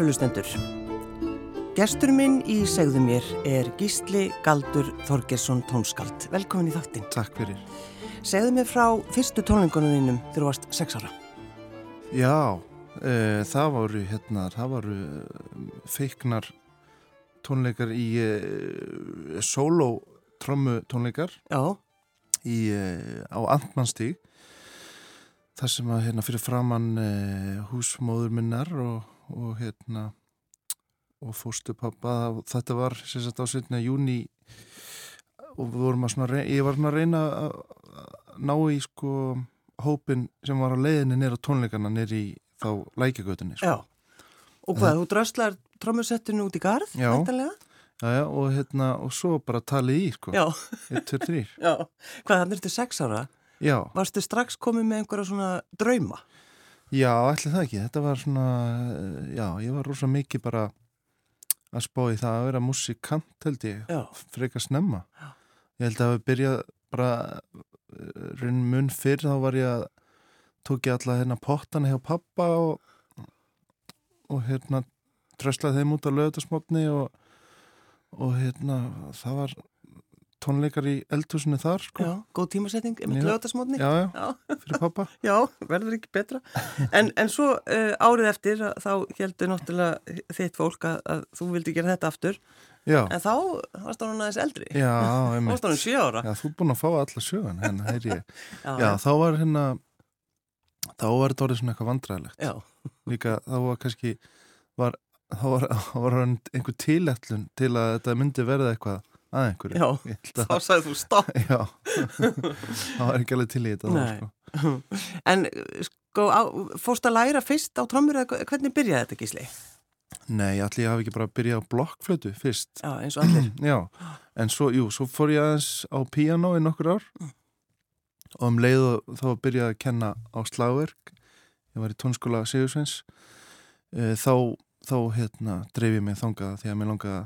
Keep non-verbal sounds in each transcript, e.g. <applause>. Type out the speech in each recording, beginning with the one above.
Kæru lustendur, gestur minn í segðu mér er Gísli Galdur Þorgesson tónskald. Velkomin í þáttinn. Takk fyrir. Segðu mér frá fyrstu tónlingunum þínum þegar þú varst sex ára. Já, e, það voru hérna, það voru feiknar tónleikar í e, solo trommu tónleikar Já, í, e, á Antmannstíg þar sem að hérna fyrir framann e, húsmóður minnar og, og hérna og fóstu pappa, þetta var sagt á 17. júni og við vorum að svona, rey- ég var svona að reyna að að ná í sko hópin sem var á leiðinni nýra tónleikana nýra í þá lækjagötunni sko. já. Og hvað, þú dröslar trommusettinu út í garð, Já. væntanlega? já, já, og hérna og svo bara talið í sko Já, 1, 2, 3 já. Hvað, þannig ertu sex ára? já, Varstu strax komið með einhverja svona drauma? já, ætli það ekki. Þetta var svona, eh, já, ég var rosa mikið bara að spá í það að vera músikant held ég. Já, frekar snemma. Já. ég held að það byrja bara raun mun fyrr þá var ég að tók ég alla hérna pottana hjá pappa og, og hérna dröslaði þeim út á lögutasmotni og, og hérna það var tónleikar í eldhúsinu þar sko. já, góð tímasetning, einmitt lögatarsmótni. já, já, Já. fyrir pappa <laughs> Já, verður ekki betra. En, en svo uh, árið eftir að þá heldur náttúrulega þitt fólk að, að þú vildi gera þetta aftur. já, En þá varst hann aðeins eldri. já, <laughs> einmitt varst hann sjö ára. já, þú er búin að fá alla sögan hérna, heyri ég <laughs> Já, þá var hérna þá var þetta orðið svona eitthvað vandræðilegt já, líka þá var kannski var, þá var, var hann einhver tilætlun til að þetta myndi verða eitthvað að einhverju. Já, held þá að, sagði þú stopp. <laughs> já. Það var ekki alveg til í þetta sko. <laughs> En sko, á, fórst að læra fyrst á trommur eða hvernig byrjaði þetta gísli? nei, allir hafi ekki bara byrjað á blokkflötu fyrst. Já, eins og allir. <clears throat> já, en svo, jú, svo fór ég aðeins á píanó í nokkur ár. Og um leið þá byrjaði að kenna á slagverk. Ég var í tónskóla Sigursveins. E, þá, þá hérna dreif ég mig þangað því að mér langaði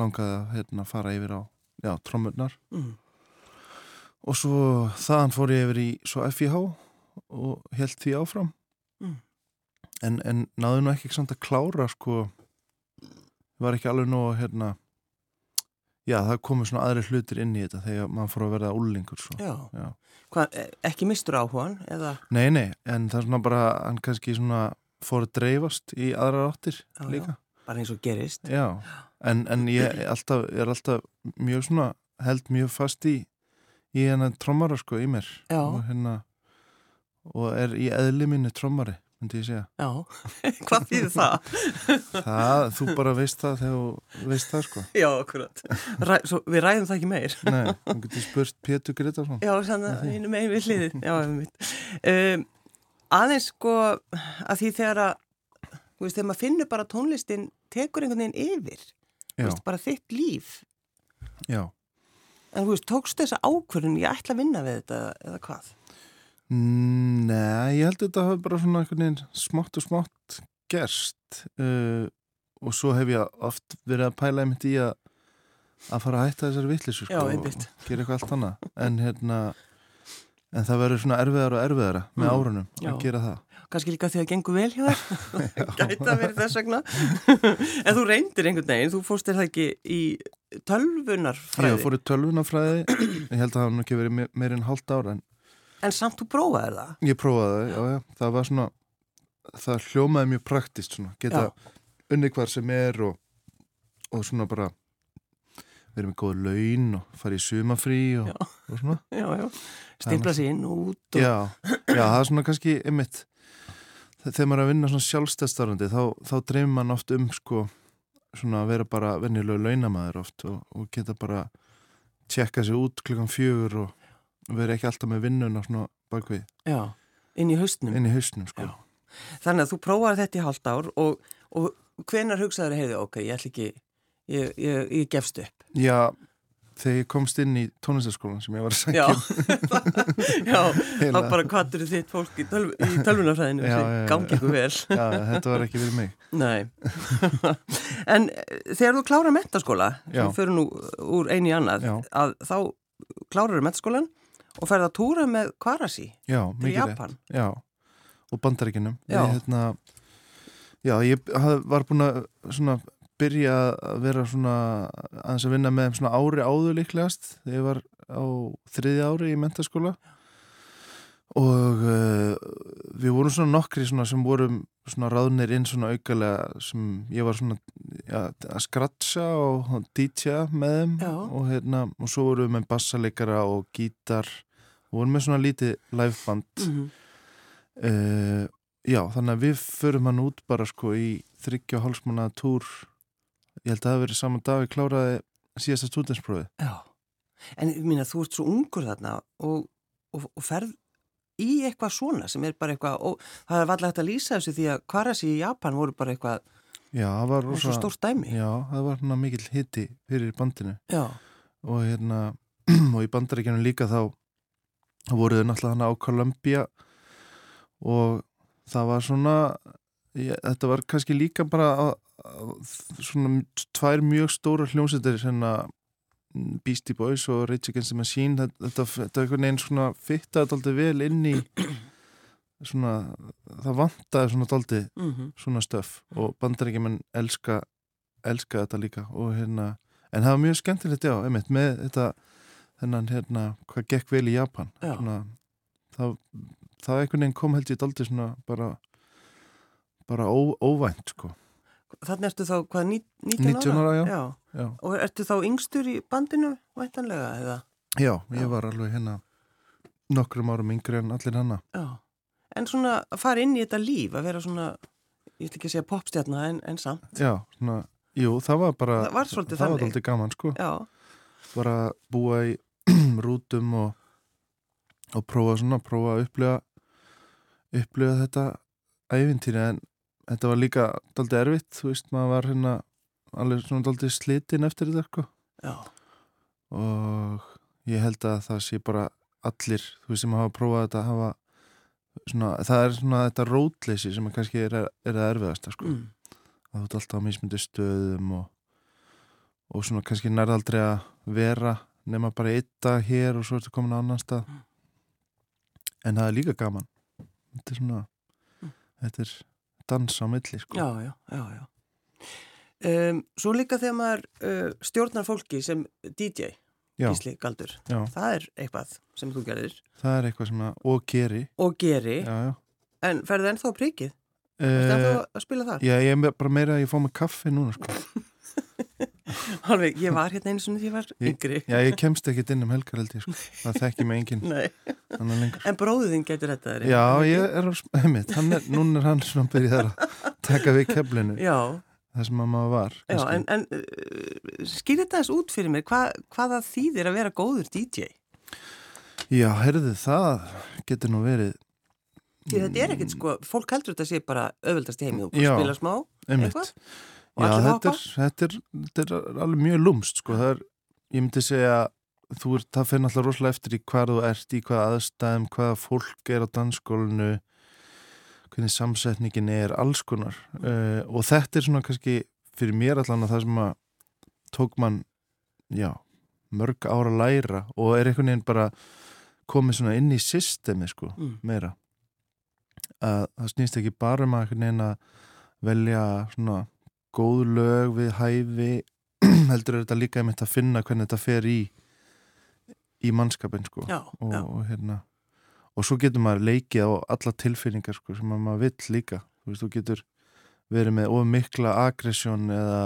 langaði að hérna, fara yfir á já, trommurnar Mm. og svo þaðan fór ég yfir í svo FIH og held því áfram Mm. en, en náðu nú ekki samt að klára sko var ekki alveg nóg hérna já það komu svona aðri hlutir inn í þetta þegar maður fór að verða. Já. Já. Hvað, e- ekki mistur áhugan eða? nei nei en það er svona bara hann kannski svona fór að dreifast í aðrar áttir Já, líka Bara eins og gerist. já, en, en ég er alltaf, er alltaf mjög svona held mjög fast í í hennar trommara sko í mér Já. og hérna og er í eðli minni trommari myndi ég segja Já, <laughs> hvað þýðir það? það, þú bara veist það þegar þú veist það sko Já, akkurat. Ræ, svo, við ræðum það ekki meir. nei, þú getur spurt Pétur Gretarsson Já, sann að einu megin við hliðið. Já. Um, aðeins sko að því þegar að, þú veist, þegar maður finnur bara tónlistin tekur einhvern veginn yfir, veist, bara þitt líf. já En þú veist, tókstu þessa ákvörðun, ég ætla að vinna við þetta eða hvað? Mm, Nei, ég held að þetta hafi bara svona einhvern veginn smátt og smátt gerst uh, og svo hef ég oft verið að pæla einmitt í að að fara að hætta þessari vittlisu sko, og gera eitthvað allt annað en hérna en það verður svona erfiðar og erfiðara með Mm, árunum já. að gera það Kanski líka því að gengur vel hjá þér? <laughs> <laughs> Gæti að vera þess vegna. <laughs> en þú reyndir einhvern veginn, þú fórst þér það ekki í tölvunarfræði. Ég fór í tölvunafræði ég held að það hafa nú ekki verið me- meir en hálft ára en En samt þú prófaði það? ég prófaði það, já, já, það var svona það hljómaði mjög praktist svona, geta Já. unni hvar sem er og, og svona bara verið með góða laun og farið í sumafrí og, og svona. Stimpla sér inn og út og... já, já, það er svona kannski ymmit þegar maður er að vinna svona sjálfstæðstarfandi þá, þá dreymir mann oft um sko svona að vera bara venjulegu launamæður oft og, og geta bara tjekka sér út klukkan fjögur og vera ekki alltaf með vinnuna svona bakvið Já, inn í haustnum. inn í hausnum sko Já. Þannig að þú prófaði þetta í hálft ár og, og hvenar hugsaður heiði, ok, ég ætla ekki, ég, ég, ég gefst upp. Já, þegar ég komst inn í tónlistaskólan sem ég var að sækja Já, um. <laughs> Heila. bara kvattur þitt fólk í, tölv, í tölvunarfræðinu Já, sem gangi ykkur vel. <laughs> Já, þetta var ekki fyrir mig Nei. en eh, þegar þú klárar mentaskóla, Já. sem fyrir nú úr einu í annað, að þá klárar þú mentaskólan og ferð að túra með Kvarasi Já, mikið rétt Japan. Já, og bandaríkinum Já. Við hérna Já, ég haf, var búin að svona byrja að vera svona aðeins að vinna með svona ári áður líklegast þegar ég var á þriði ári í mentaskóla og uh, við vorum svona nokkri svona sem vorum svona ráðnir inn svona aukalega sem ég var svona ja, að skratsa og dítja með þeim Já. og, hérna, og svo vorum við með bassaleikara og gítar og vorum með svona lítið liveband Mhm. uh, Já, þannig að við förum hann út bara sko í þryggja og hálfsmánaða túr ég held að það hafi verið saman dag við kláraði síðasta stúdensprófið Já, en að þú ert svo ungur þarna og, og, og ferð í eitthvað svona sem er bara eitthvað, og það er vallað hægt að lýsa þessu því að kvarasi í Japan voru bara eitthvað, Já, var svo stórt dæmi. Já, það var hann mikill hitti fyrir bandinu. Já, og hérna <clears throat> og í bandaríkjunum líka þá voru þau náttúrulega hann á Columbia og það var svona ég, þetta var kannski líka bara að, að, svona tvær mjög stóra hljómsættir hérna Beastie Boys og Rage Against the Machine. Þetta, þetta, þetta einhvern veginn svona fittaði daldið vel inn í <clears throat> svona, það vantaði svona daldið mm svona stöf og bandaríkjumenn elska elska þetta líka og hérna en það var mjög skemmtilegt já, einmitt með þetta þennan hérna, hvað gekk vel í Japan. Svona, það, það einhvern veginn kom held ég daldi svona bara bara ó, óvænt sko þannig ertu þá hvað, ní- 19 ára? 19 ára, já. já. já, Og ertu þá yngstur í bandinu, væntanlega, eða? já Já. ég var alveg hérna nokkrum árum yngri en allir hanna Já. En svona að fara inn í þetta líf, að vera svona, ég ætla ekki segja popstjarna en, en samt. já, svona, jú, það var bara Það var svolítið það var daldi gaman sko Já, bara búa í <clears throat> rútum og, og prófa svona, prófa að upplifa upplifa þetta æfintýri en þetta var líka daldi erfitt, þú veist, maður var hérna alveg svona daldi slitinn eftir þetta sko já, og ég held að það sé bara allir, þú veist, sem hafa prófað þetta hafa svona, það er svona þetta rótleysi sem er kannski er, er að erfiðasta sko, mm. að þú ert alltaf á mismundi stöðum og og svona kannski næraldrei að vera nema bara eitt dag hér og svo ertu komin á annan stað Mm. en það er líka gaman þetta er svona Mm. þetta er dans á milli sko. já, já, já, já. Um, svo líka þegar maður uh, stjórnar fólki sem DJ, já, Gísli Galdur, já, það er eitthvað sem þú gerir það er eitthvað sem að og geri og geri, já, já. en ferðu ennþá á prikið? Ertu ennþá Uh, að spila þar? já, ég er bara meira að ég fá mig kaffi núna sko. <laughs> Alveg, ég var hérna einu sinni því ég var yngri. já, ég kemst ekkit inn um helgar held ég sko. það þekki mig enginn Nei, en bróðin getur þetta þér. já, ég er á <laughs> einmitt, hann er, núna er hann svona byrjað að taka við keflinu Já, það sem að maður var já, en, en uh, skýr þetta þess út fyrir mér, Hva, hvað það þýðir að vera góður DJ? Já, herðu, það getur nú verið Því þetta er ekkert sko, fólk heldur þetta sé bara öðvöldast í heimi og spila smá einmitt. eitthvað og Já, allir þetta hoppa. er, þetta, er, þetta er alveg mjög lúmst, sko. Það er, ég myndi segja, þú er, það fyrir náttúrulega rosalega eftir í hvað þú ert, í hvaða aðstæðum, hvaða fólk er á dansskólinu, hvernig samsetningin er, alls konar. Uh, og þetta er svona kannski fyrir mér allan að það sem að tók mann, já, mörg ára læra og er einhvern veginn bara komið svona inn í systemi, sko. Mm. meira að það snýst ekki bara um að einhvern veginn að velja svona góð lög við hæfi <clears throat> heldur er þetta líka einmitt að finna hvernig þetta fer í í mannskapin sko. Já, og, já, og hérna og svo getur maður leikið á alla tilfinningar sko sem að maður vill líka. Þú veist, þú getur verið með of mikla aggressjón eða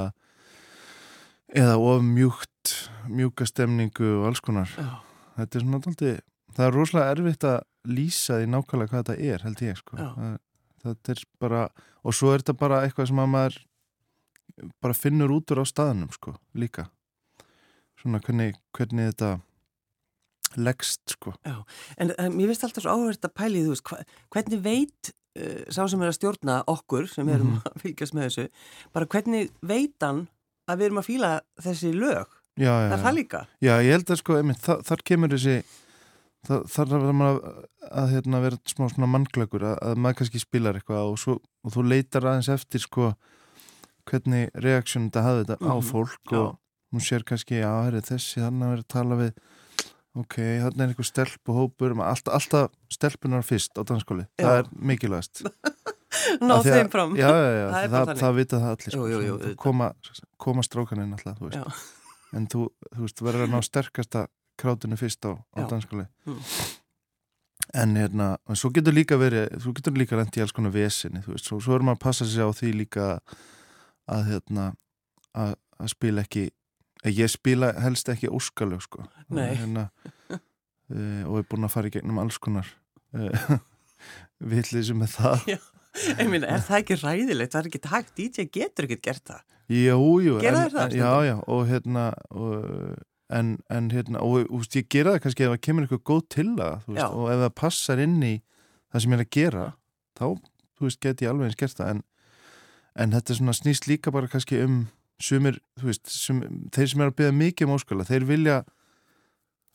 eða of mjúkt mjúka stemningu og alls konar. Já, þetta er svona dálítið, það er rosalega erfitt að lýsa því nákvæmlega hvað þetta er held ég sko. Það, það er bara, og svo er þetta bara eitthvað sem að maður bara finnur út úr á staðnum sko líka svona hvernig, hvernig þetta leggst sko en, en mér finnst alltaf svo áhverð að pæli þú veist, hva, hvernig veit uh, sá sem er að stjórna okkur sem erum Mhm. að fylgjast með þessu bara hvernig veit hann að við erum að fíla þessi lög, já, já, það er já. það líka já, ég held að sko, einmitt, þar, þar kemur þessi þar, þar er maður að, að hérna, vera smá svona mannglöggur að, að maður kannski spilar eitthvað og, svo, og þú leitar aðeins eftir sko hvernig reaksjón þetta hafði þetta á Mhm, fólk já. og hún sér kannski, já, herri, þessi þannig að vera að tala við ok, þannig er einhver stelp og hópur alltaf, alltaf stelpunar fyrst á danskóli, það Já. er mikilvægast <laughs> ná að- þeim fram Já, já, já, <laughs> Það er það, það, vita það allir sko, Jú, jú, jú, auðvitað. koma, koma strákaninn alltaf, þú en þú, þú veist, verður að ná sterkasta krátinu fyrst á, á danskóli Mm. en hérna en svo getur líka verið, þú getur líka rent í alls konar vesinni, þú veist, svo, svo er maður að passa sig á því líka að hérna að, að spila ekki að ég spila helst ekki óskalög sko. Hérna, uh, <laughs> og er búin að fara í gegnum alls konar uh, villið sem er það Ég meina, er það ekki ræðilegt? Það er ekki hægt, DJ getur ekki gert það. Jú, jú, Gera en, þeir það en- Já, já, og hérna en, en hérna og þú veist, ég gera það kannski ef það kemur eitthvað góð til það Já. veist, og ef það passar inn í það sem ég er að gera þá, þú veist, get ég alveg eins gert það en, en þetta svona snýst líka bara kannski um sumir, þú veist, sum, þeir sem er að byggja mikið um óskala, þeir vilja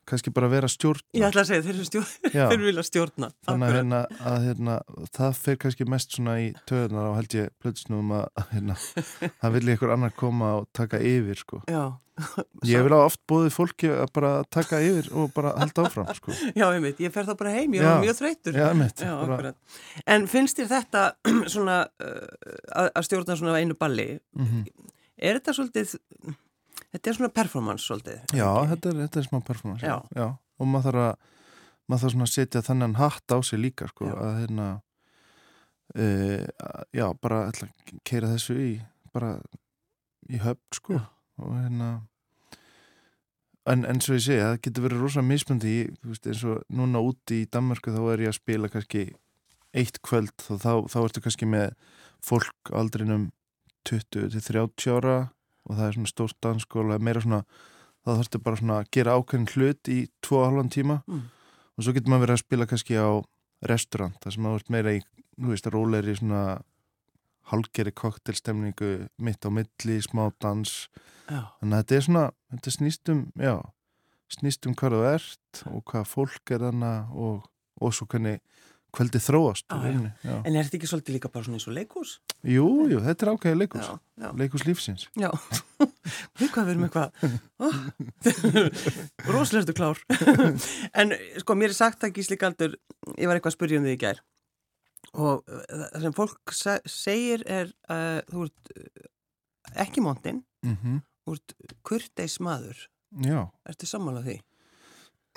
kannski bara vera stjórn Ég ætla að segja, þeir, stjórn, <laughs> þeir vilja stjórna þannig hérna, að hérna, það fer kannski mest svona í töðunar á held ég plötsnum að, hérna, <laughs> það vilja ykkur annar koma og taka yfir sko. Já, Ég vil á oft bóðið fólki að bara taka yfir og bara halda áfram <laughs> sko. já, einmitt, ég fer þá bara heim, ég Já. er mjög þreytur Já, mitt Já, bara. En finnst þér þetta <clears throat> svona uh, að stjórna svona einu balli mm er þetta svolítið þetta er svona performance svolítið Já, þetta er, þetta er smá performance Já. og maður þarf að maður þarf svona að setja þennan hatt á sig líka sko, Já. að hérna e, já, bara keira þessu í bara í höfn sko Já. Og hérna en eins og ég segi, það getur verið rosa mismundi í, eins og núna úti í Danmörku þá er ég að spila kannski eitt kvöld og þá, þá ertu kannski með fólk aldrinum 20 til 30 ára og það er svona stórt dansskóla meira svona, þá þarftu bara svona að gera ákveðin hlut í 2,5 tíma Mm. og svo getur maður verið að spila kannski á restaurant, það sem maður ert meira í þú veist, róleri svona hálgeri koktelstemningu mitt á milli, smá dans Já, þannig að þetta er svona, þetta snýst um já, snýst um hvað þú ert og hvað fólk er hana og, og svo hvernig kvöldi þróast rauninni, já. en er þetta ekki svolítið líka bara svona eins og leikús? Jú, jú, þetta er ákveðið já, leikus lífsins. Já. <laughs> Við hvað við erum eitthvað <laughs> Rósleirstu klár. <laughs> En sko, mér er sagt að Gísli Galdur ég var eitthvað að spyrja um því í gær. Og uh, það sem fólk se- segir er að þú ert uh, ekki móntinn, mm þú ert kurteis maður Já, Ertu sammála því?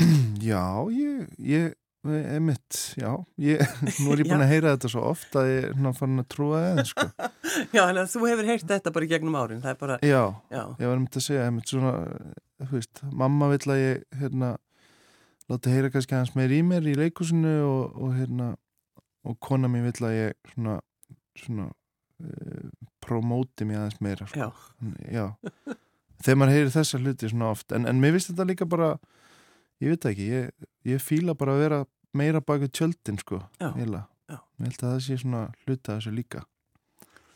<clears throat> já, ég, ég emitt, já ég, <laughs> nú er ég búin að heyra þetta svo oft að ég er farin að trúa það sko. <laughs> Já, en þú hefur heyrt þetta bara í gegnum árin það er bara, Já, já, ég var myndi að segja emitt svona, þú veist, mamma vill að ég hérna, láta heyra kannski hans meir í mér í leikusinu og, og hérna, og kona mér vill að ég svona, svona uh, promóti mér aðeins meira sko. já, já. Þegar maður heyrir þessa hluti svona oft en, en mér finnst þetta líka bara ég veit ekki, ég, ég fíla bara að vera meira baka tjöldin sko Já, já. ég held að það sé svona hluta þessu líka.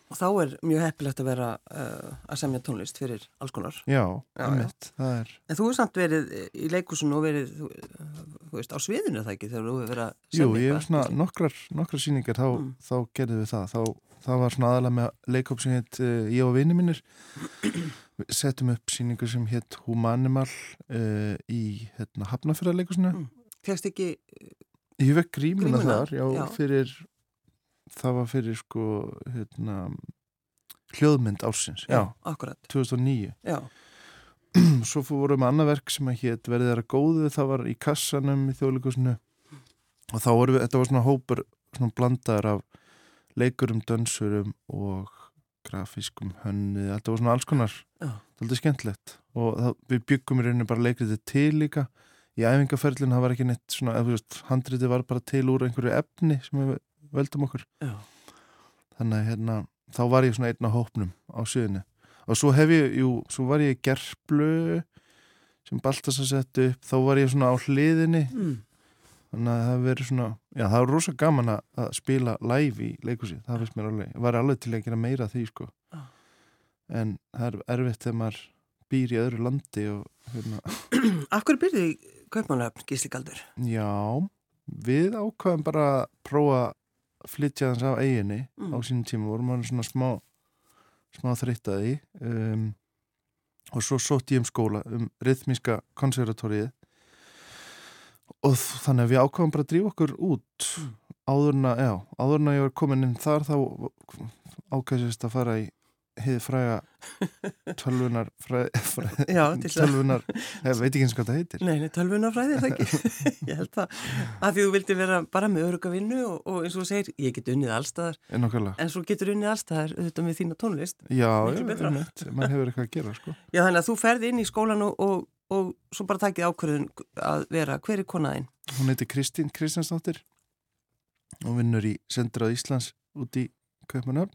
Og þá er mjög heppilegt að vera uh, að semja tónlist fyrir alls konar. Já, Já, einmitt, það er En þú hefur samt verið í leikúsinu og verið, þú, þú veist, á sviðinu er það ekki þegar þú hefur verið að jú, semja ég hef svona nokkrar, nokkrar síningar þá, Mm. þá gerðum við það. Þá, það var svona aðalega með leikop sem hétt uh, ég og vini mínir. Settum upp síningu sem hétt Humanimal uh, í hérna, Hafnafjörðarleikusinu Mm. Fegst ekki, Ég vekk grímuna, Grímuna, þar, já, já. fyrir það var fyrir sko hérna hljóðmynd ársins, já, akkurat, 2009 já, <clears throat> svo fórum við annað verk sem að hétt verið þeirra góðu, það var í kassanum í þjóðleikusinu og þá voru við, þetta var svona hópur svona blandaður af leikurum, dönsurum og grafískum hönnið, þetta var svona alls konar þetta er skemmtilegt. Og það, við byggum í rauninu bara leikritið til líka. Í æfingaferlinu það var ekki neitt svona, eða, veist, handritið var bara til úr einhverju efni sem við völdum okkur. Já, þannig að hérna, þá var ég svona einn á hópnum á sviðinu. Og svo hef ég, jú, svo var ég í gerplu sem Baltas að setja upp. Þá var ég svona á hliðinni. Mm, þannig að það verið svona já, það var rosa gaman að, spila live í leikusi, það finnst mér alveg, var alveg til að gera meira því sko Já. en það er erfitt þegar maður býr í öðru landi og hérna <clears throat> Af hverju byrði í Kaupmannöfn, Gísli Galdur? Já, við ákvaðum bara að prófa að flytja þess af eiginni Mm. á sínum tíma, vorum við svona smá smá þreyttaði um, og svo sótt ég um skóla um rithmíska konservatorið og þannig að við ákvaðum bara að drífa okkur út. Mm. áðurna, já, áðurna ég var komin inn þar þá ákvæmst að fara í hið fræga <laughs> tölvunar fræ, fræ, Já, tölvunar, ég veit ekki eins hvað það heitir. Nei, nei, tölvunafræði er það ekki? <laughs> Ég held það. Að því þú vildi vera bara með öruga vinnu og, og eins og þú segir, ég get unnið allstaðar en okkarlega, en svo getur unnið allstaðar auðvitað með þína tónlist. Já, betra. einmitt, maður hefur eitthvað að gera sko. Já, þannig að þú ferði inn í skólan og, og, og svo bara takið ákvörðun að vera hver er konaðinn? hún heitir Kristín Kristjánsdóttir og vinnur í Sendrað Íslands út í Kaupanöfn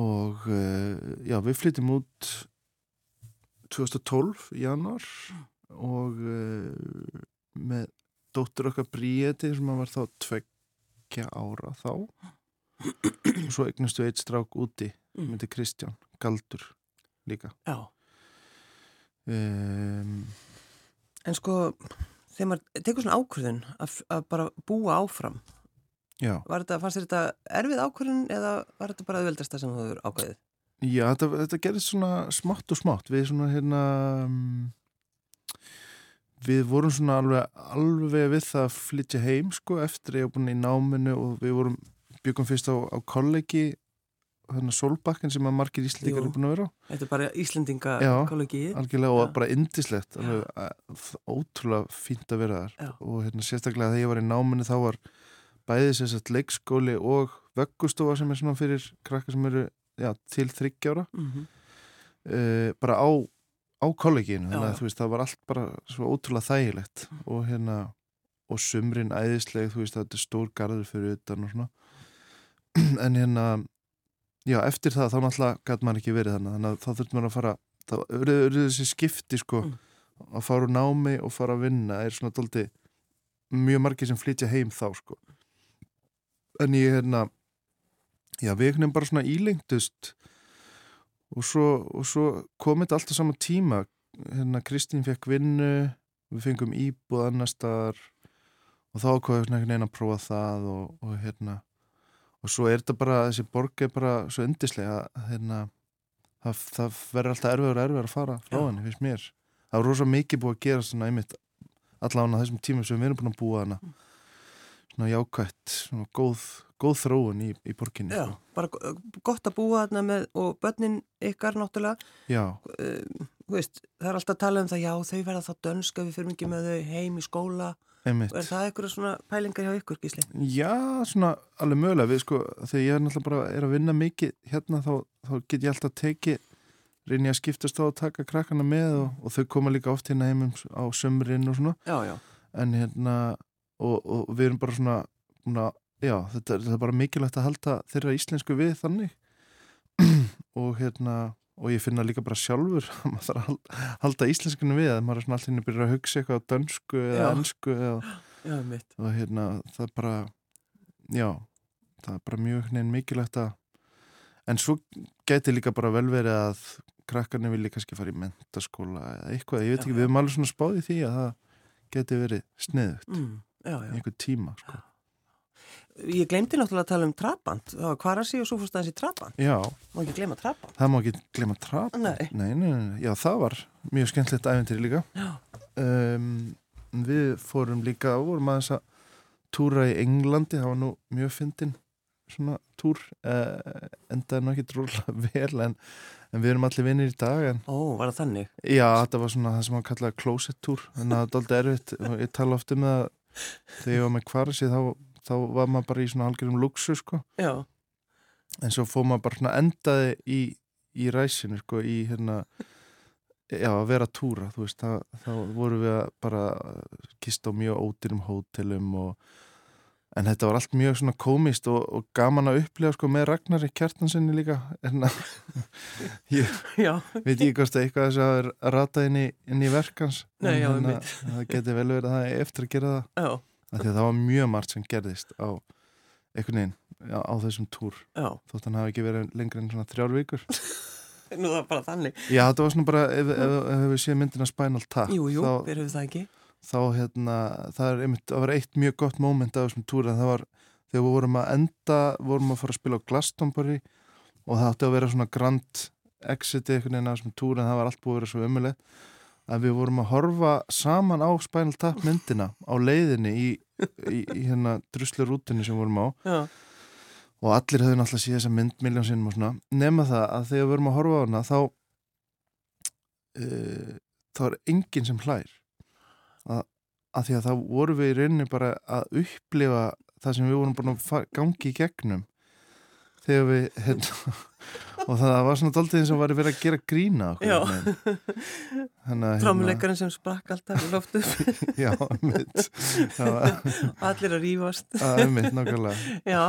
og uh, já, við flyttum út 2012 í januar og uh, með dóttur okkar Bríeti sem var þá tveggja ára þá. Og svo eignustu eitt strák úti Mm. myndi Kristján Galdur líka. Já um, En sko, þegar maður tekur svona ákvörðun að, að bara búa áfram þetta, fannst þér þetta erfið ákvörðun eða var þetta bara auðveldasta sem þú hefur ákveðið? já þetta, þetta gerðist svona smátt og smátt við svona hérna um, við vorum svona alveg, alveg við það að flytja heim sko eftir ég var búin í náminu og við vorum byggum fyrst á, á kollegi þannig Solbakken sem að margir íslendingar eru búin að vera á Þetta er bara Íslendinga Já. kollegi algjörlega Já. og bara indislegt ótrúlega fínt að vera þar Já. og hérna sérstaklega þegar ég var í náminu þá var bæði sér satt leikskóli og vöggustofa sem er svona fyrir krakka sem eru já, til þryggjára mm -hmm. uh, bara á, á kolleginu þannig Já, að já. þú veist það var allt bara svo ótrúlega þægilegt og hérna og sumrin æðisleg, þú veist þetta er stór garður fyrir utan og svona <clears throat> en hérna já, eftir það þá náttúrulega gæti maður ekki verið þannig þannig að þá þurftum maður að fara þá eru þessi skipti sko Mm. að fara úr námi og fara að vinna er svona doldi mjög margir sem flytja heim þá sko. En ég hérna já, við veginn bara svona ílengdust og svo, svo kom þetta alltaf saman tíma. Hérna Kristín fekk vinnu við fengum íbúð annar staðar og þá við einhvern veginn að prófa það og, og hérna og svo er þetta bara, þessi borg er bara svo yndislega að hérna það, það verður alltaf erfiður og erfiður að fara frá henni, finnst mér. Það er rosa mikið búið að gera svona einmitt allavega á þessum tímum sem við erum búin að búa hana svona jákvætt svona góð, góð þróun í, í borginni Já, sko. bara go- gott að búa þarna með og börnin ykkar náttúrulega. Já, uh, veist, það er alltaf að tala um það já, þau verða þá dönska, við fyrir ekki með þau heim í skóla, einmitt. Er það eitthvað svona pælingar hjá ykkur, Gísli? Já, svona alveg mögulega við sko, þegar ég er náttúrulega bara er að vinna mikið hérna þá, þá get ég alltaf tekið reyni að skiptast á að taka krakkana með og, og þau koma líka oft hérna heimum á sömurinn og svona. Já, já, en hérna og, og við erum bara svona, svona já, þetta, þetta er bara mikilvægt að halda þeirra íslensku við þannig. <clears throat> Og hérna og ég finna líka bara sjálfur <laughs> að maður þarf að halda, íslenskunum við að maður er svona alltaf inn að byrja að hugsa eitthvað á dönsku eða ennsku og hérna það er bara já, það er bara mjög neginn mikilvægt að en svo geti líka bara vel verið að krakkarnir vilja kannski fara í mentaskóla eða eitthvað, ég veit ekki, já. við erum alveg svona spáðið því að það geti verið sniðugt Mm, já, já. einhver tíma sko. Ég glemdi náttúrulega að tala um trabant, það var kvarasi og svo fórst aðeins í trabant, já, má ekki glema trabant. það má ekki glemma trap Nei. nei, nei, já, það var mjög skemmtilegt æfintýri líka. Já, um, við fórum líka vorum aðeins að túra í Englandi. Það var nú mjög fyndin svona túr. Uh, endaði nú ekki drúlega <laughs> vel en, en við erum allir vinnir í dag en ó, var það þannig? já, þetta var svona það sem hann kallaði closet túr en það var aldrei erfitt. Og ég tala oft um það þegar ég var með kvarasi þá, þá var maður bara í svona algjörum luxu sko. Já, en svo fór maður bara svona endaði í, í ræsinu sko í hérna já að vera að túra þú veist þá, þá vorum við að bara kista á mjög ódýrum hótelum og en þetta var allt mjög svona komist og, og gaman að upplifa sko með Ragnari kjartansinni líka en að <laughs> ég já, veit ekki hvort að eitthvað þess að rata inn í, inn í verkans en einmitt. það geti vel verið að það er eftir að gera það. Já, af því að það var mjög margt sem gerðist á einhvern veginn á, á þessum túr já, þótt hann hafi ekki verið lengur en svona þrjár vikur <laughs> nú það er bara þannig. Já, þetta var svona bara, ef, ef, ef við séum myndina Spinal Tap Jú, jú, þá, við það ekki. þá hérna, það er einmitt, það var eitt mjög gott móment af þessum túr en það var, þegar við vorum að enda vorum að fara að spila á Glastonbury og það átti að vera svona grand exit einhvern veginn af þessum túr en það var allt búið að vera svo ömulegt að við vorum að horfa saman á Spinal Tap myndina á leiðinni í, í, í hérna druslurútinni sem vorum á. Já, og allir höfðu náttúrulega síðan þessa mynd miljón sinnum og svona, nema það að þegar við vorum að horfa á hana þá uh, þá er enginn sem hlær. Að, að því að þá vorum við í rauninni bara að upplifa það sem við vorum bara að gangi í gegnum þegar við hérna, og það var svona daldið eins og var verið að gera grína að trámuleikarinn sem sprakk alltaf í loftu <laughs> já, mitt <laughs> allir að rífast. Það er mitt nákvæmlega. Já,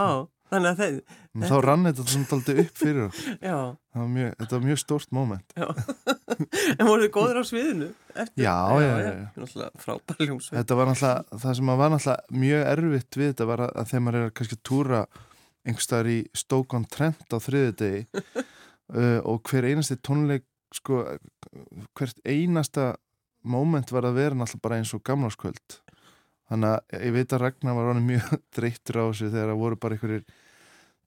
þannig að þeir en þá rann þetta svona daldið upp fyrir okkur. Já, Það var mjög, þetta var mjög stórt moment. Já. <laughs> En voruð þið góður á sviðinu? Eftir? Já, já, já, já. Þetta var náttúrulega, það sem var náttúrulega mjög erfitt við þetta var að, að þegar maður er kannski að túra einhverstaðar í Stoke on Trent á þriði degi <laughs> uh, og hver einasti tónleik sko, hvert einasta moment var að vera náttúrulega bara eins og gamlarskvöld þannig að ég veit að Ragnar var honum mjög <laughs> dreittur á þessu þegar það voru bara einhverjir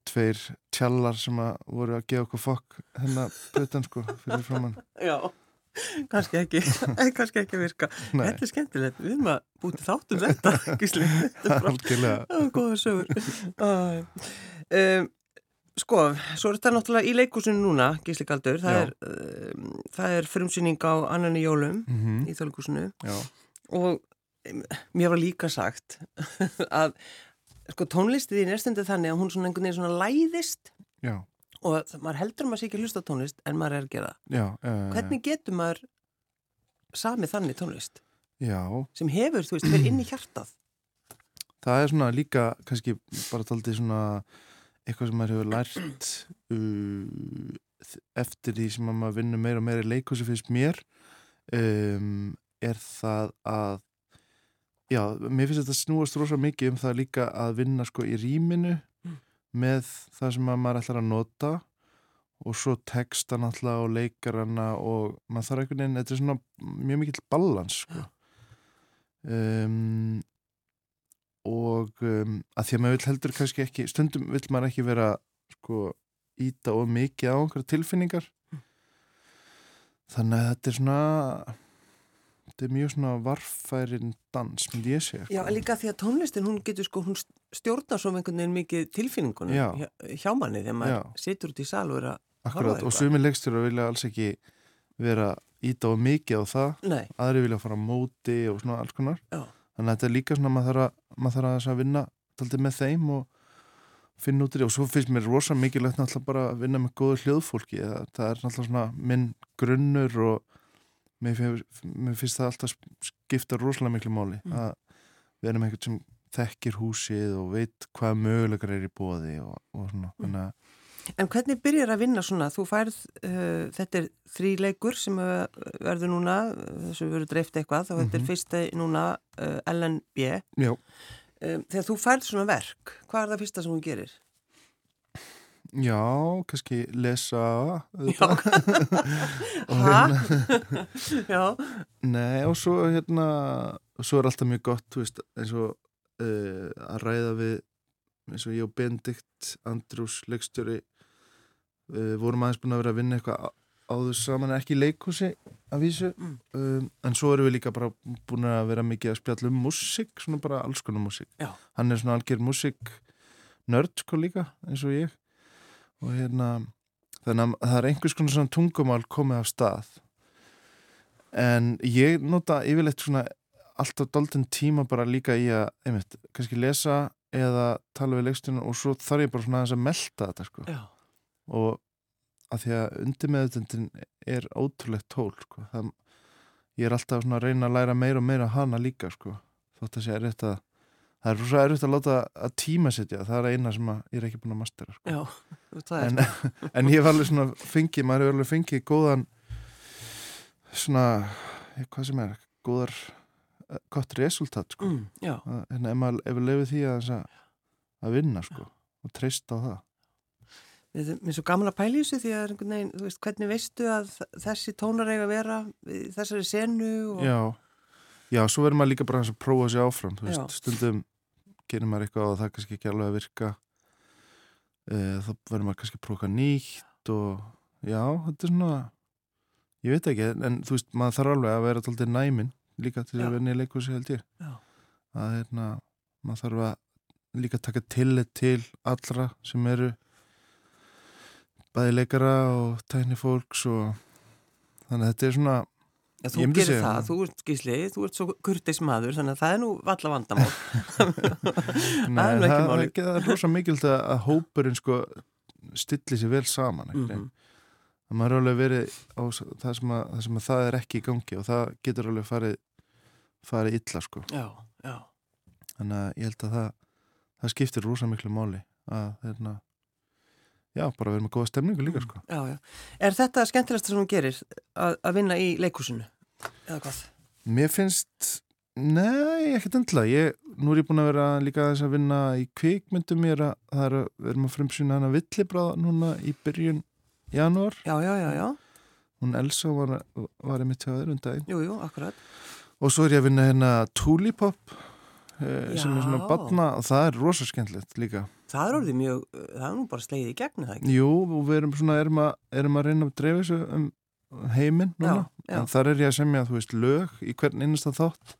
tveir tjallar sem að voru að gefa okkur fokk hennar plötan sko fyrir framann Já, kannski ekki. <laughs> Kannski ekki virka. Nei. Þetta er skemmtilegt, við erum að búti þetta <laughs> Gísli, þetta er bara algjörlega. Góða sögur. Um, Sko, svo er þetta náttúrulega í leikúsinu núna, Gísli Galdur. Það Já. er, um, það er frumsýning á annan í jólum mm í þjóðleikúsinu Já, og um, mér var líka sagt <laughs> að sko tónlistið þín er stundið þannig að hún svona einhvern veginn svona læðist. Já, og maður heldur að maður sé ekki að hlusta tónlist en maður er að gera já, já. Hvernig getur maður samið þannig tónlist Já, sem hefur, þú veist, fyrir inn í hjartað? það er svona líka kannski bara taldið svona eitthvað sem maður hefur lært uh, eftir því sem að maður vinnur meira og meira í leikhúsi fyrst mér um, er það að já, mér finnst þetta snúast rosa mikið um það líka að vinna sko í rýminu. Með það sem að maður ætlar að nota og svo texta náttúrulega og leikarana og maður þarf einhvern veginn, þetta er svona mjög mikill ballans sko. Um, og um, að því að maður vil heldur kannski ekki stundum vil maður ekki vera sko íta of mikið á einhverja tilfinningar. Þannig að þetta er svona þetta er mjög svona varfærin dans, myndi ég segja Já, sko. líka því að tónlistin, hún getur sko, hún stjórnar svo einhvern veginn mikið tilfinningunum Já. hjá, hjá manni þegar maður situr út í sal og er að Akkurat, á og sumi leikstur vilja alls ekki vera íta of mikið á það Nei, aðri vilja fara á móti og svona alls konar Já. þannig að þetta er líka svona maður þarf að, að að vinna taldið með þeim og finna út í því og svo finnst mér rosa mikilvægt náttúrulega bara að vinna með góðu hljóðfólki það er náttúrulega svona minn grunnur og mér finnst, mér finnst það alltaf skipta rosalega miklu máli Mm. að við erum einhvern sem þekkir húsið og veit hvað möguleikar er í bóði og, og svona Mm. að En hvernig byrjar að vinna svona? Þú færð, uh, þetta er þríleikur sem uh, verður núna, uh, þessu verður dreift eitthvað, þá þetta er Mhm. fyrsta núna uh, LNB. já, Um, þegar þú færð svona verk, hvað er það fyrsta sem hún gerir? Já, kannski lesa Já. <laughs> Hæ? hérna- <laughs> Já, Nei, og svo hérna svo er alltaf mjög gott, þú veist eins og uh, að ræða við eins og ég og Benedikt Andrús leikstjóri uh, vorum aðeins búin að vera að vinna eitthvað áður saman, ekki í leikhúsi að vísu, Mm. um, en svo erum við líka bara búin að vera mikið að spjalla um músík, svona bara alls konar músík Já. hann er svona algjör músík nörd sko líka, eins og ég og hérna þannig að það er einhvers konar svona tungumál komið af stað en ég nota yfirleitt svona alltaf doldin tíma bara líka í að einmitt, kannski lesa eða tala við leikstunum og svo þarf ég bara svona aðeins að melta þetta sko já, og að því að undirmeðutundin er ótrúlegt tól sko. það, ég er alltaf svona að reyna að læra meira og meira hana líka sko. þótt að sé erfitt að það er rosa erfitt að láta að tíma setja það er eina sem ég er ekki búin að mastera sko. já, er, en, <laughs> en ég hef alveg svona fengið, maður hefur alveg fengið góðan svona hvað sem er, góðar eh, gott resultat sko. mm, Að- hérna, ef maður lefið því að, að, að vinna sko, og treysta á það. Við erum svo gaman að pæla í þessu því að þú veist, hvernig veistu að þessi tónar eiga að vera þessari senu og... Já, já, svo verður maður líka bara að prófa sig áfram, þú veist, stundum gerir maður eitthvað og það kannski ekki alveg að virka e, þá verður maður kannski að prófa eitthvað nýtt og já, þetta er svona ég veit ekki, en þú veist, maður þarf alveg að vera tóltið næmin líka til Já. að vinna í leikursi held ég Já. að hérna, maður þarf að líka taka tillit til allra sem eru bæði leikara og tækni fólks og þannig að þetta er svona Já, þú gerir segja það, það. þú ert gísli, þú ert svo kurtis maður, þannig að það er nú valla vandamál. <laughs> <laughs> Nei, er nú ekki það, það, er það rosa mikilvægt að, að hópurinn sko stilli sér vel saman mm Mhm. að maður er alveg verið á það sem, að, það sem að það er ekki í gangi og það getur alveg farið farið illa sko Já, já. þannig að ég held að það það skiptir rosa miklu máli að hérna já, bara vera með góða stemningu líka sko Já, já. Er þetta skemmtilegast sem hún gerir að, að vinna í leikhúsinu? Eða hvað? Mér finnst Nei, ekkert endilega ég, Nú er ég búin að vera líka aðeins að vinna í kvikmyndum ég er að, það er að við erum að frumsýna hana villibráð núna í byrjun janúar, Já, já, já, já. hún Elsa var, var einmitt hjá þér um daginn Jú, jú, akkurat. og svo er ég að vinna hérna Tulipop eh, sem er svona batna og það er rosa skemmtilegt líka Það er orðið mjög, það er nú bara slegið í gegn, er það ekki? Jú, og við erum svona erum að, erum að reyna að dreifa þessu um heiminn núna, Já, já. en þar er ég að semja þú veist lög í hvern innasta þátt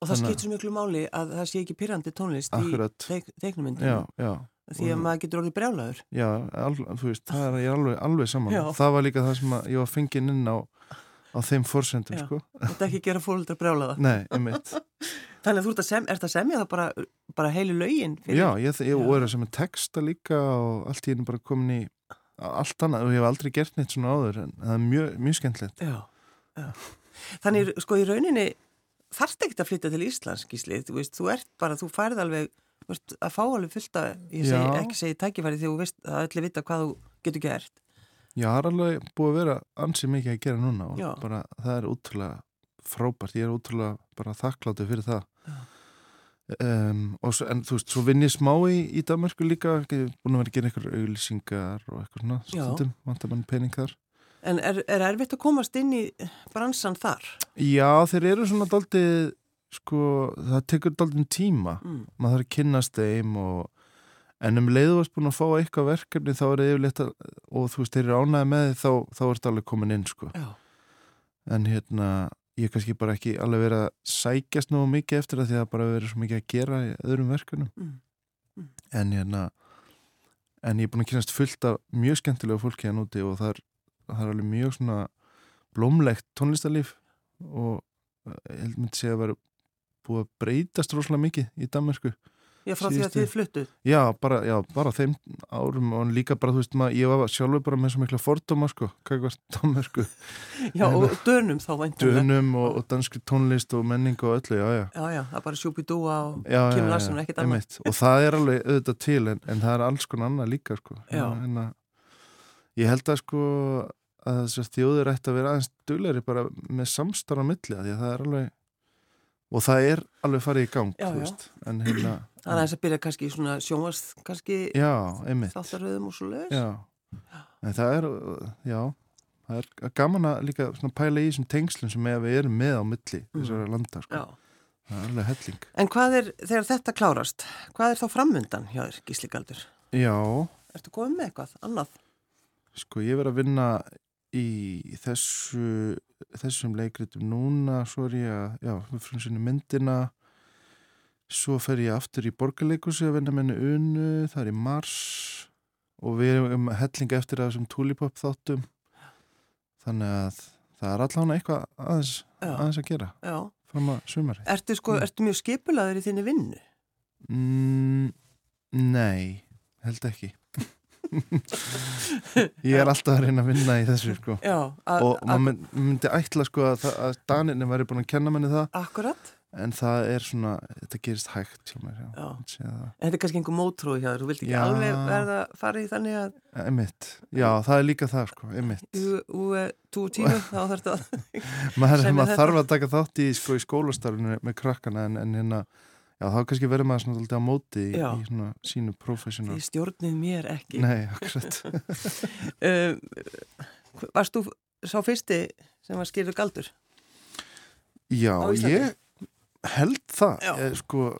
Og það skiptir svo miklu máli að það sé ekki pyrrandi tónlist Akkurat. í teik, teiknumyndinu. Já, já Því að maður getur orðið brjálaður. Já, al, þú veist, það er ég alveg, alveg saman. Já. Það var líka það sem ég var fenginn inn á, á þeim forsendum, Já. sko. Þetta ekki gera fólkdra brjálaða. Nei, einmitt. <laughs> Þannig að þú ert að, sem, ert að semja það bara, bara heilu lögin fyrir. Já, ég, ég og er að sem er texta líka og allt í henni bara komin í allt annað og ég hef aldrei gert neitt svona áður en það er mjög, mjög skemmtilegt. Já, já. Þannig, sko, í rauninni þarft ekki að flytja til Íslands, Gísli, þú veist, þú ert bara, þú færð alveg, veist, að fá alveg fullt að, ég segi, ekki segi tækifæri því þú veist að allir vita hvað þú getur gert. Já, það er alveg búið að vera ansið mikið að gera núna og bara það er útrúlega frábært. Ég er útrúlega bara þakkláttu fyrir það. Já. Um, og svo, en þú veist, svo vinn ég smá í, í Danmarku líka, er búin að vera að gera einhverju auglýsingar og eitthvað svona stundum, vantar mann pening þar En er, er erfitt að komast inn í bransan þar? Já, þeir eru svona daldið, sko, það tekur daldið tíma. Mm. Maður þarf að kynnast þeim og, en um leiðu varst búin að fá eitthvað verkefni þá er það yfirleitt að, og þú veist, þeir eru ánæði með þið þá, þá ertu alveg komin inn, sko. Já, En hérna, ég er kannski bara ekki alveg verið að sækjast nú mikið eftir það því að bara verið svo mikið að gera í öðrum verkefnum. Mm. Mm. En hérna, en ég er búin að kynast fullt af mjög skemmtilegu fólki hann úti og það er, það er alveg mjög svona blómlegt tónlistarlíf og eh, ég held myndi segja að vera búið að breytast rosalega mikið í Danmarku. Já frá því að þið fluttuð. Já, bara, já, bara þeim árum og líka bara, þú veist, maður, ég var sjálfur bara með svo mikla fordóma, sko, hvað var Danmarku, Já, Nei, og dönum þá væntanlega. dönum og, og danski tónlist og menning og öllu, já, já. Já, já, það er bara sjúpidúa og Já, Kim já, Larsen já, og ekkert annað. það er alveg auðvitað til en, en það er alls konar annað líka sko. Já. en, en að, ég held að sko að þjóðir ætti að vera aðeins duglegri bara með milli af því að það er alveg og það er alveg farið í gang Já, já. en hérna Það er þess að byrja kannski í svona sjónvast, kannski þáttaröðum og svo leiðis. já. en það er já, það er gaman að líka pæla í þessum tengslum sem við erum með á milli þessara landa sko. Það er alveg helling En hvað er, þegar þetta klárast, hvað er þá framundan hjá þér, Gísli Galdur? já, Ertu komið með eitthvað annað? Sko ég verið að vinna í þessu þessum leikritum núna svo er ég að, já, við fyrir sinni myndina svo fer ég aftur í borgarleikusi að vinna með henni unu, það er í mars og við erum helling eftir að þessum tulipop þáttum þannig að það er allavega eitthvað aðeins, aðeins að gera Já. fram að sumari Ertu sko, Mm. ertu mjög skipulaður í þinni vinnu? mm, Nei, held ekki Ég er alltaf að reyna að vinna í þessu sko Já. a- og maður mynd, myndi ætla sko að, það- að Daninni væri búin að kenna manni það Akkurat. en það er svona, þetta gerist hægt mér, já, Já. Það. En þetta er kannski einhver mótrói hjá þér, þú vilt ekki alveg verða að fara í þannig að einmitt, já, það er líka það sko, einmitt þú, þú er tú tíma, þá þarfst að <laughs> maður, þarf að taka þátt í, sko, í skólastarfinu með krakkana en, en hérna, já, þá kannski verður maður svona alltaf á móti í, í svona sínu professional, því stjórnið mér ekki. nei, akkurat <laughs> Um, varst þú sá fyrsti sem var skýrður galdur? já, ég held það, eh, sko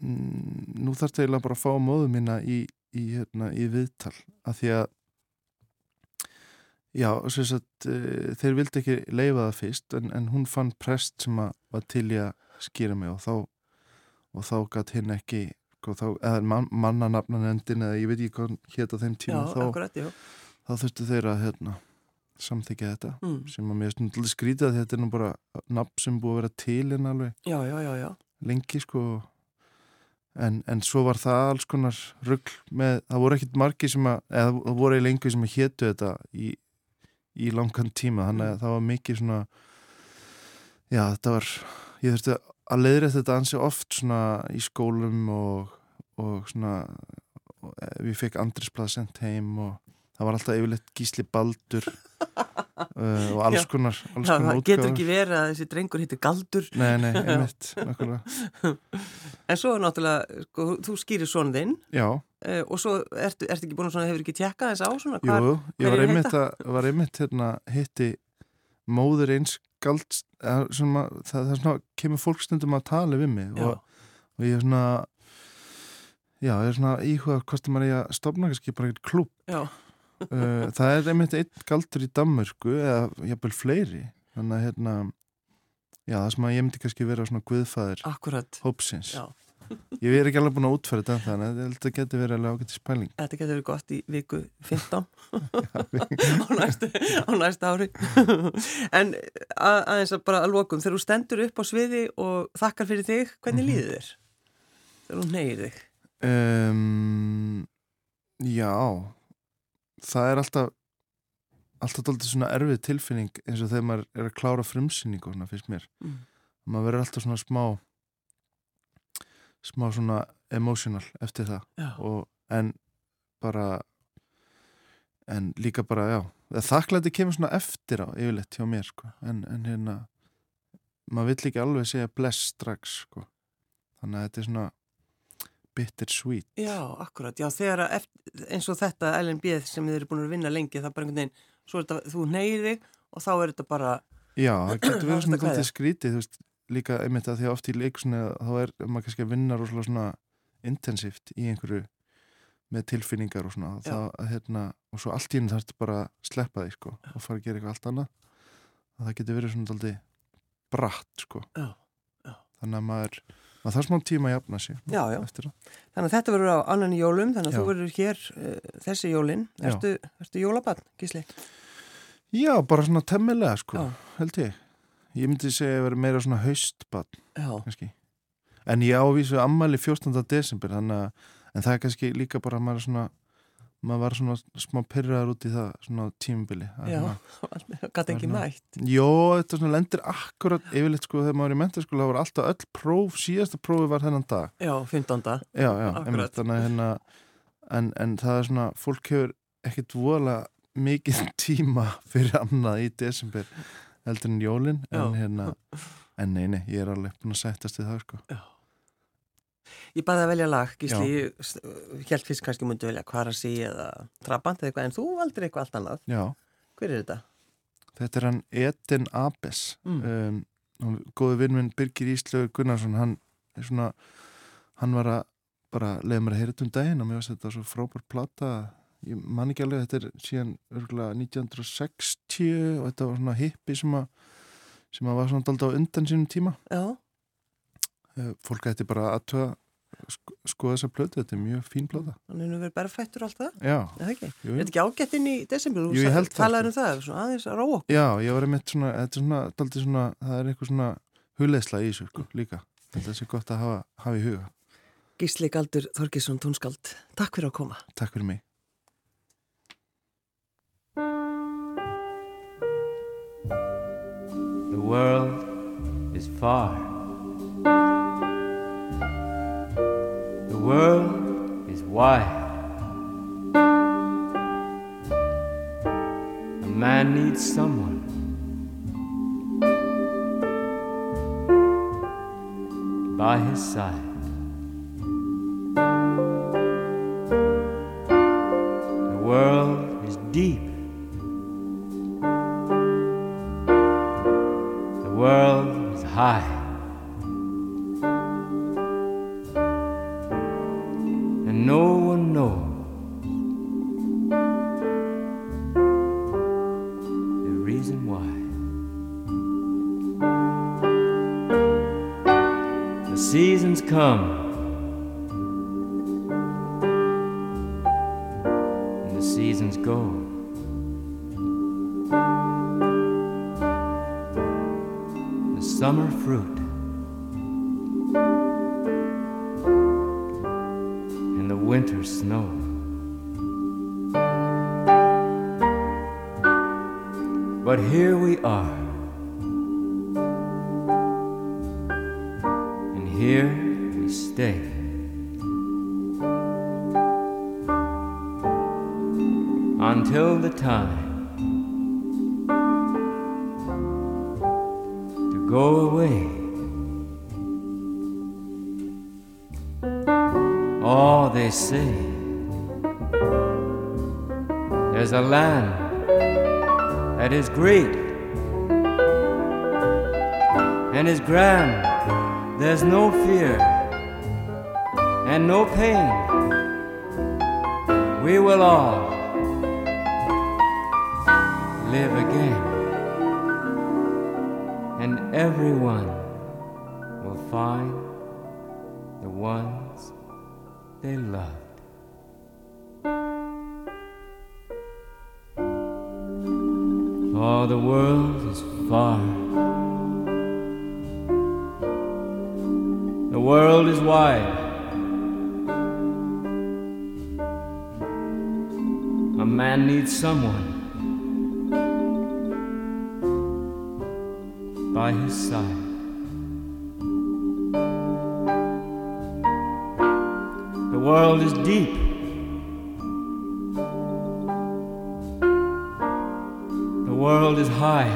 mm, nú þarf það eiginlega bara að fá móðu mína í, í, hérna, í viðtal, af því að Já, sagt, uh, þeir vildi ekki leifa það fyrst en, en hún fann prest sem að var til í að skýra mig og þá og þá gætt hinn ekki sko, þá, eða man, mannanafnanendin eða ég veit ekki hvað hétt á þeim Já, tíma þá, akkurat, já. þá þurftu þeir að hérna, samþykja þetta Mm. sem að mér stundlega skrítið að þetta er nú bara nafn sem búið að vera til en alveg Já, já, já, já. lengi sko en, en svo var það alls konar rugg með, það voru ekkit margi sem að, eða það voru eiginlega einhver sem að hétu þetta í, í langan tíma þannig að það var mikið svona já þetta var ég þurfti að leiðrætt þetta ansi oft svona í skólum og, og svona og ég fekk andrisblað sendt heim og það var alltaf yfirleitt gísli baldur <laughs> uh, og alls konar, alls Já, konar það getur ekki verið að þessi drengur hittir galdur. Nei, nei, <laughs> einmitt, nákvæmlega. En svo náttúrulega, sko, þú skýrir svona þinn Já, uh, og svo ertu, ertu ekki búin að svona, hefur ekki tjekkað þess á svona jú, hvar, ég var einmitt, að, var einmitt hérna, hitti móður eins gald svona, það, það er svona, kemur fólk stundum að tala við mig og, og ég er svona já, ég er svona íhuga hvort það maður er að stopna kannski bara eitthvað klúb uh, <laughs> það er einmitt einn galdur í Danmörku eða jafnvel fleiri þannig að hérna já, það sem að ég myndi kannski vera svona guðfæðir hópsins. Já. <laughs> ég er ekki alveg búin að útfæra þetta þannig að þetta getur verið alveg ágætt í spæling Þetta getur verið gott í viku 15 <laughs> <laughs> á, næstu, á næstu ári en að, aðeins að bara að lokum þegar þú stendur upp á sviði og þakkar fyrir þig, hvernig Mhm. líður þér? Þegar þú neyir þig Um, já, það er alltaf alltaf dálítið svona erfið tilfinning eins og þegar maður er að klára frumsýningu svona finnst mér. mm. Maður verður alltaf svona smá smá svona emotional eftir það. Og en bara en líka bara, já þakklæti kemur svona eftir á yfirleitt hjá mér sko, en, en hérna maður vill ekki alveg segja bless strax sko, þannig að þetta er svona bitter sweet já, akkurat. Já, þegar að eins og þetta LNB sem þið eru búin að vinna lengi það er bara einhvern veginn, svo er þetta, þú neyir þig og þá er þetta bara, Já, það getur verið er svona skrítið, þú veist, líka einmitt að því að oft í leikusinu þá er maður kannski að vinna rosalega svona intensíft í einhverju með tilfinningar og svona Já. það, að, hérna, og svo allt í henni þarf þetta bara að sleppa því sko og fara að gera eitthvað allt annað og það getur verið svona dálítið bratt sko já, já. þannig að maður, maður þarf smá tíma að jafna sig Já, já. eftir það. Þannig að þetta verður á annan í jólum, þannig að Já. þú verður hér uh, þessi jólin. Já. Ertu, ertu jólabann, Gísli? Já, bara svona temmilega sko, Já. held ég ég myndi segja að vera meira svona haustbann kannski en ég ávísu ammæli 14. desember að, en það er kannski líka bara að maður svona maður var svona smá pyrraðar út í það svona tímubili já, gæti <laughs> ekki mætt. Jó, þetta svona lendir akkurat yfirleitt sko þegar maður er í mentaskóla það var alltaf öll próf, síðasta prófi var þennan dag Já, 15. Já, já, einmitt, þannig hérna en, en það er svona, fólk hefur ekkit voðalega mikið <laughs> tíma fyrir annað í desember heldur en jólin en hérna, <laughs> en nei, nei, ég er alveg búin að sættast við það sko Já. Ég baði að velja lag, Gísli, ég held fyrst kannski myndi velja Kvarasi eða Trabant eða eitthvað, en þú valdir eitthvað allt annað. Já, Hver er þetta? Þetta er hann Edin Abes Mm. um, góði vinn minn Birgir Íslaugur Gunnarsson hann er svona hann var að bara leiða mér að heyra þetta um daginn og mér varst þetta svo frábær plata ég man ekki alveg, þetta er síðan örgulega 1960 og þetta var svona hippi sem að sem að var svona daldið á undan sínum tíma Já, Eh, fólk ætti bara að töða sko, skoða þessa plötu, þetta er mjög fín plata hann er nú verið berfættur og allt það, Já, er ekki? jú, Er þetta ekki ágætt inn í desember? Þú Jú, ég held það, Talaður sko. um það, svona aðeins að róa okkur. Já, ég var einmitt svona, þetta er svona, daldið svona, það er eitthvað svona hugleðsla í þessu, sko, líka. Þetta sé gott að hafa, hafa í huga. Gísli Galdur Þorkisson tónskald, takk fyrir að koma. Takk fyrir mig. World is far. The world is wide. A man needs someone by his side. The world is deep. world is high. And no one knows the reason why. The seasons come. and The seasons go. Fruit and the winter snow. But here we are. And here we stay. Until the time go away. Oh, they say there's a land that is great and is grand. There's no fear and no pain. We will all live again, everyone will find the ones they loved. Oh, the world is far. The world is wide. A man needs someone by his side. The world is deep. The world is high.